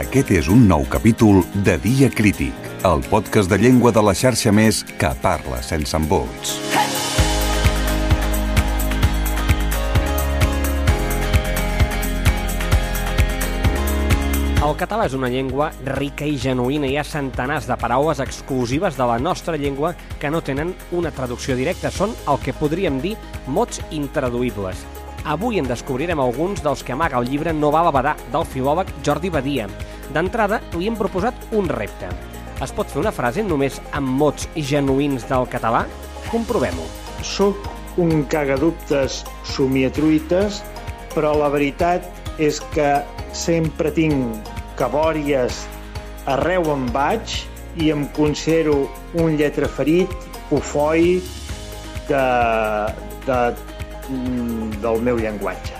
Aquest és un nou capítol de Dia Crític, el podcast de llengua de la xarxa més que parla sense embots. El català és una llengua rica i genuïna. Hi ha centenars de paraules exclusives de la nostra llengua que no tenen una traducció directa. Són el que podríem dir mots intraduïbles. Avui en descobrirem alguns dels que amaga el llibre No va badar, del filòleg Jordi Badia. D'entrada, li hem proposat un repte. Es pot fer una frase només amb mots genuïns del català? Comprovem-ho. Soc un cagadubtes somiatruites, però la veritat és que sempre tinc cabòries arreu on vaig i em considero un lletraferit, cofoi de, de, del meu llenguatge.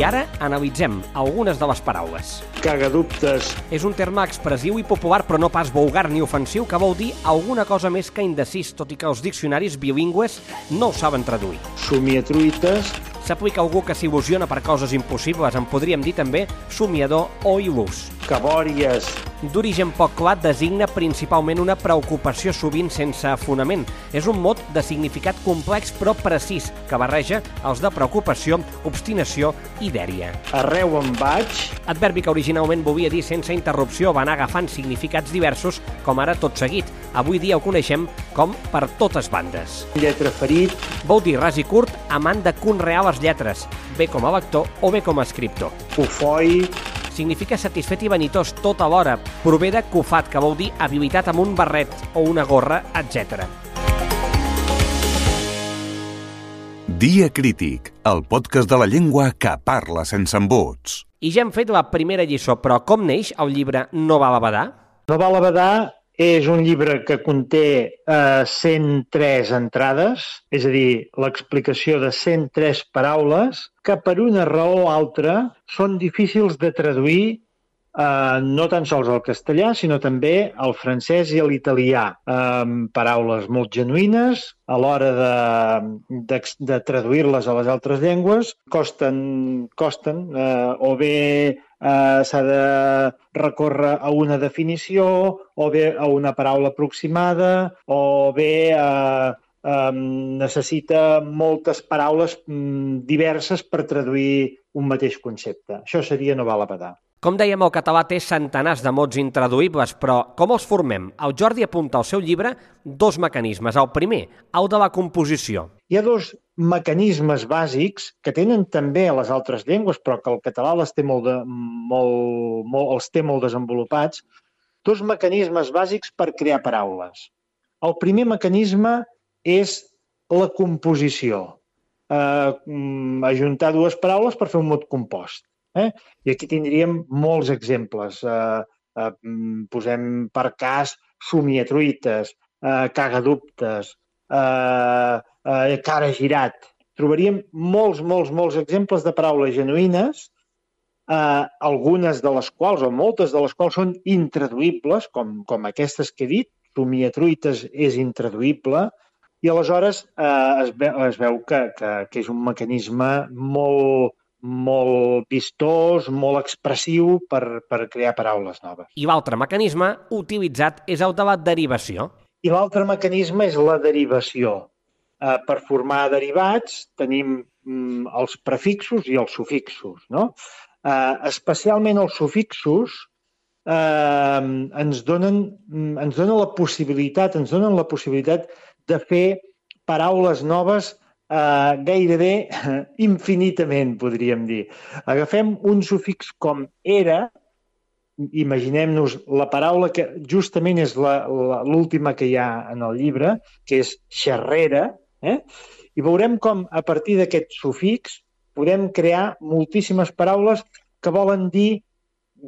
I ara analitzem algunes de les paraules. Cagadubtes, És un terme expressiu i popular, però no pas vulgar ni ofensiu, que vol dir alguna cosa més que indecis, tot i que els diccionaris bilingües no ho saben traduir. somiatruites, S'aplica algú que s'il·lusiona per coses impossibles, en podríem dir també somiador o il·lús. cabòries, D'origen poc clar, designa principalment una preocupació sovint sense fonament. És un mot de significat complex però precís, que barreja els de preocupació, obstinació i dèria. arreu on vaig, Adverbi que originalment volia dir sense interrupció va anar agafant significats diversos, com ara tot seguit. Avui dia ho coneixem com per totes bandes. lletraferit, Vol dir ras i curt, amant de conrear les lletres, bé com a lector o bé com a escriptor. cofoi, Significa satisfet i vanitós tot alhora. Prové de cofat, que vol dir habilitat amb un barret o una gorra, etc. Dia Crític, el podcast de la llengua que parla sense embots. I ja hem fet la primera lliçó, però com neix el llibre No va la badar? No val a badar és un llibre que conté eh, 103 entrades, és a dir, l'explicació de 103 paraules que per una raó o altra són difícils de traduir eh, no tan sols al castellà, sinó també al francès i a l'italià. Eh, paraules molt genuïnes, a l'hora de, de, de traduir-les a les altres llengües, costen, costen eh, o bé eh, s'ha de recórrer a una definició, o bé a una paraula aproximada, o bé eh, eh, necessita moltes paraules mm, diverses per traduir un mateix concepte. Això seria no val a badar. Com dèiem, el català té centenars de mots intraduïbles, però com els formem? El Jordi apunta al seu llibre dos mecanismes. El primer, el de la composició. Hi ha dos mecanismes bàsics que tenen també a les altres llengües, però que el català les té molt de, molt, molt, els té molt desenvolupats, dos mecanismes bàsics per crear paraules. El primer mecanisme és la composició. Eh, mm, ajuntar dues paraules per fer un mot compost. Eh? I aquí tindríem molts exemples. Eh, eh, mm, posem per cas somiatruites, eh, cagadubtes, eh, eh, cara girat. Trobaríem molts, molts, molts exemples de paraules genuïnes, eh, algunes de les quals, o moltes de les quals, són intraduïbles, com, com aquestes que he dit, somiatruites és intraduïble, i aleshores eh, es, veu, es veu que, que, que és un mecanisme molt, molt vistós, molt expressiu per, per crear paraules noves. I l'altre mecanisme utilitzat és el de la derivació. I l'altre mecanisme és la derivació. Eh, per formar derivats tenim mm, els prefixos i els sufixos. No? Eh, especialment els sufixos eh, ens, donen, mm, ens donen la possibilitat, ens donen la possibilitat de fer paraules noves eh, gairebé infinitament, podríem dir. Agafem un sufix com era, imaginem-nos la paraula que justament és l'última que hi ha en el llibre, que és xerrera, eh? i veurem com a partir d'aquest sufix podem crear moltíssimes paraules que volen dir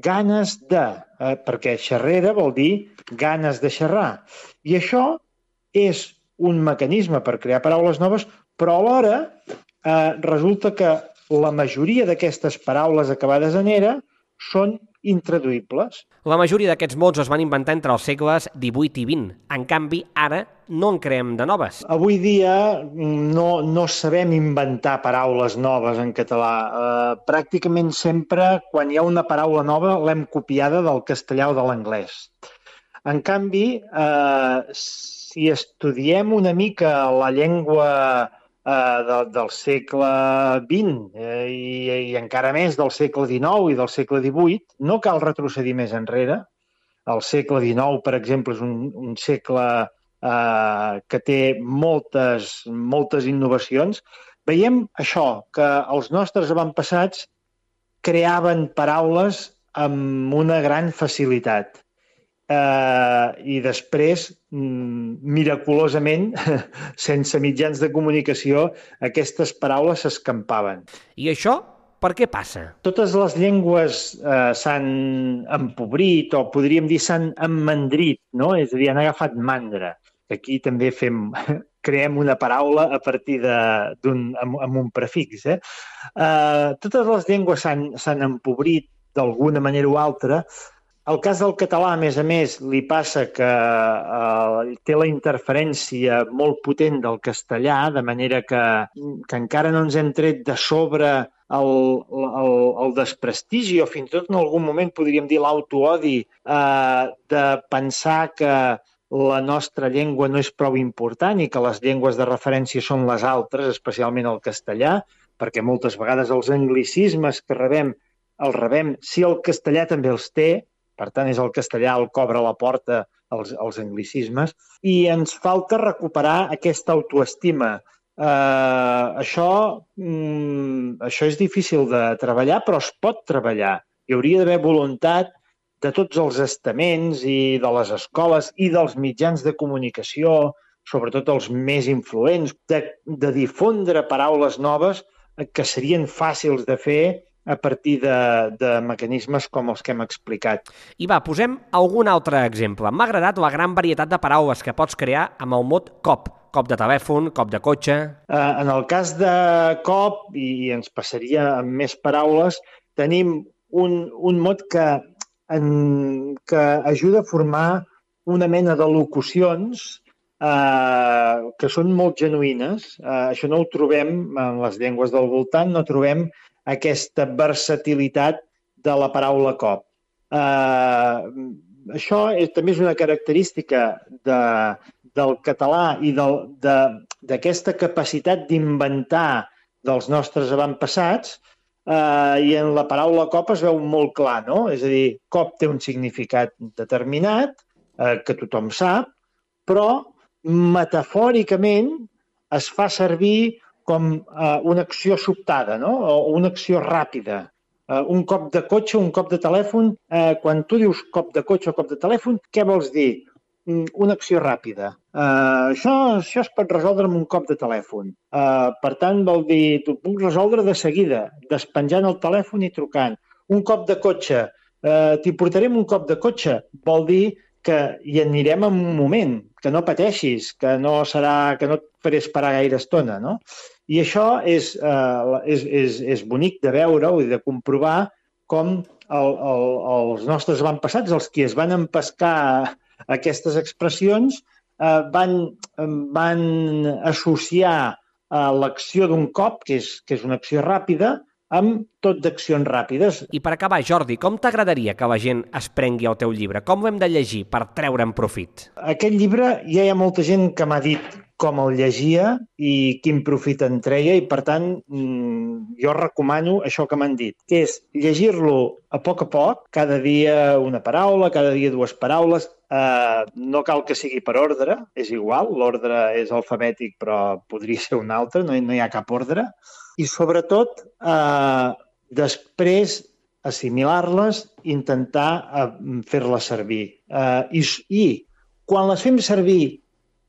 ganes de, eh? perquè xerrera vol dir ganes de xerrar. I això és un mecanisme per crear paraules noves, però alhora eh, resulta que la majoria d'aquestes paraules acabades en era són intraduïbles. La majoria d'aquests mots es van inventar entre els segles XVIII i XX. En canvi, ara no en creem de noves. Avui dia no, no sabem inventar paraules noves en català. Uh, pràcticament sempre, quan hi ha una paraula nova, l'hem copiada del castellà o de l'anglès. En canvi, eh, si estudiem una mica la llengua eh, de, del segle XX eh, i, i encara més del segle XIX i del segle XVIII, no cal retrocedir més enrere. El segle XIX, per exemple, és un, un segle eh, que té moltes, moltes innovacions. Veiem això, que els nostres avantpassats creaven paraules amb una gran facilitat eh, i després, mm, miraculosament, sense mitjans de comunicació, aquestes paraules s'escampaven. I això per què passa? Totes les llengües eh, s'han empobrit o podríem dir s'han emmandrit, no? és a dir, han agafat mandra. Aquí també fem, creem una paraula a partir d'un amb, amb un prefix. Eh? Eh, totes les llengües s'han empobrit d'alguna manera o altra el cas del català, a més a més, li passa que eh, té la interferència molt potent del castellà, de manera que, que encara no ens hem tret de sobre el, el, el desprestigi o fins i tot en algun moment podríem dir l'autoodi eh, de pensar que la nostra llengua no és prou important i que les llengües de referència són les altres, especialment el castellà, perquè moltes vegades els anglicismes que rebem els rebem, si el castellà també els té, per tant, és el castellà el cobra la porta als, als anglicismes, i ens falta recuperar aquesta autoestima. Eh, això, mm, això és difícil de treballar, però es pot treballar. Hi hauria d'haver voluntat de tots els estaments i de les escoles i dels mitjans de comunicació, sobretot els més influents, de, de difondre paraules noves que serien fàcils de fer a partir de, de mecanismes com els que hem explicat. I va, posem algun altre exemple. M'ha agradat la gran varietat de paraules que pots crear amb el mot cop. Cop de telèfon, cop de cotxe... Uh, en el cas de cop, i ens passaria amb més paraules, tenim un, un mot que, en, que ajuda a formar una mena de locucions eh, que són molt genuïnes. Eh, això no ho trobem en les llengües del voltant, no trobem aquesta versatilitat de la paraula cop. Eh, això és, també és una característica de, del català i d'aquesta de, capacitat d'inventar dels nostres avantpassats eh, i en la paraula cop es veu molt clar, no? És a dir, cop té un significat determinat eh, que tothom sap, però metafòricament es fa servir com eh, una acció sobtada, no? o una acció ràpida. Eh, un cop de cotxe, un cop de telèfon, eh, quan tu dius cop de cotxe o cop de telèfon, què vols dir? Mm, una acció ràpida. Uh, això, això es pot resoldre amb un cop de telèfon. Uh, per tant, vol dir, t'ho puc resoldre de seguida, despenjant el telèfon i trucant. Un cop de cotxe, uh, t'hi portarem un cop de cotxe, vol dir que hi anirem en un moment, que no pateixis, que no serà, que no et faré esperar gaire estona, no? I això és, eh, és, és, és bonic de veure-ho i de comprovar com el, el, els nostres avantpassats, els qui es van empescar aquestes expressions, eh, van, van associar eh, l'acció d'un cop, que és, que és una acció ràpida, amb tot d'accions ràpides. I per acabar, Jordi, com t'agradaria que la gent es prengui el teu llibre? Com ho hem de llegir per treure'n profit? Aquest llibre ja hi ha molta gent que m'ha dit com el llegia i quin profit en treia i, per tant, mm, jo recomano això que m'han dit, que és llegir-lo a poc a poc, cada dia una paraula, cada dia dues paraules, eh, no cal que sigui per ordre, és igual, l'ordre és alfabètic però podria ser un altre, no no hi ha cap ordre, i sobretot eh, després assimilar-les, intentar eh, fer-les servir. Eh, i, I quan les fem servir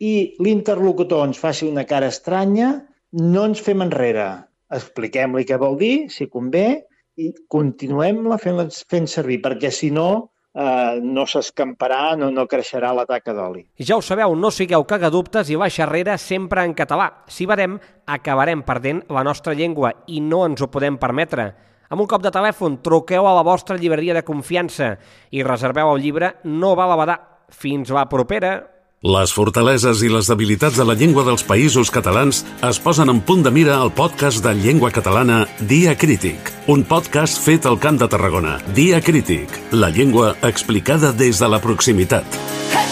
i l'interlocutor ens faci una cara estranya, no ens fem enrere. Expliquem-li què vol dir, si convé, i continuem-la fent, fent servir, perquè si no eh, no s'escamparà, no, no creixerà la taca d'oli. Ja ho sabeu, no sigueu cagadubtes i la xerrera sempre en català. Si varem, acabarem perdent la nostra llengua i no ens ho podem permetre. Amb un cop de telèfon, truqueu a la vostra llibreria de confiança i reserveu el llibre No val abadar. Fins la propera! Les fortaleses i les debilitats de la llengua dels països catalans es posen en punt de mira al podcast de llengua catalana Dia Crític, un podcast fet al Camp de Tarragona. Dia Crític, la llengua explicada des de la proximitat. Hey!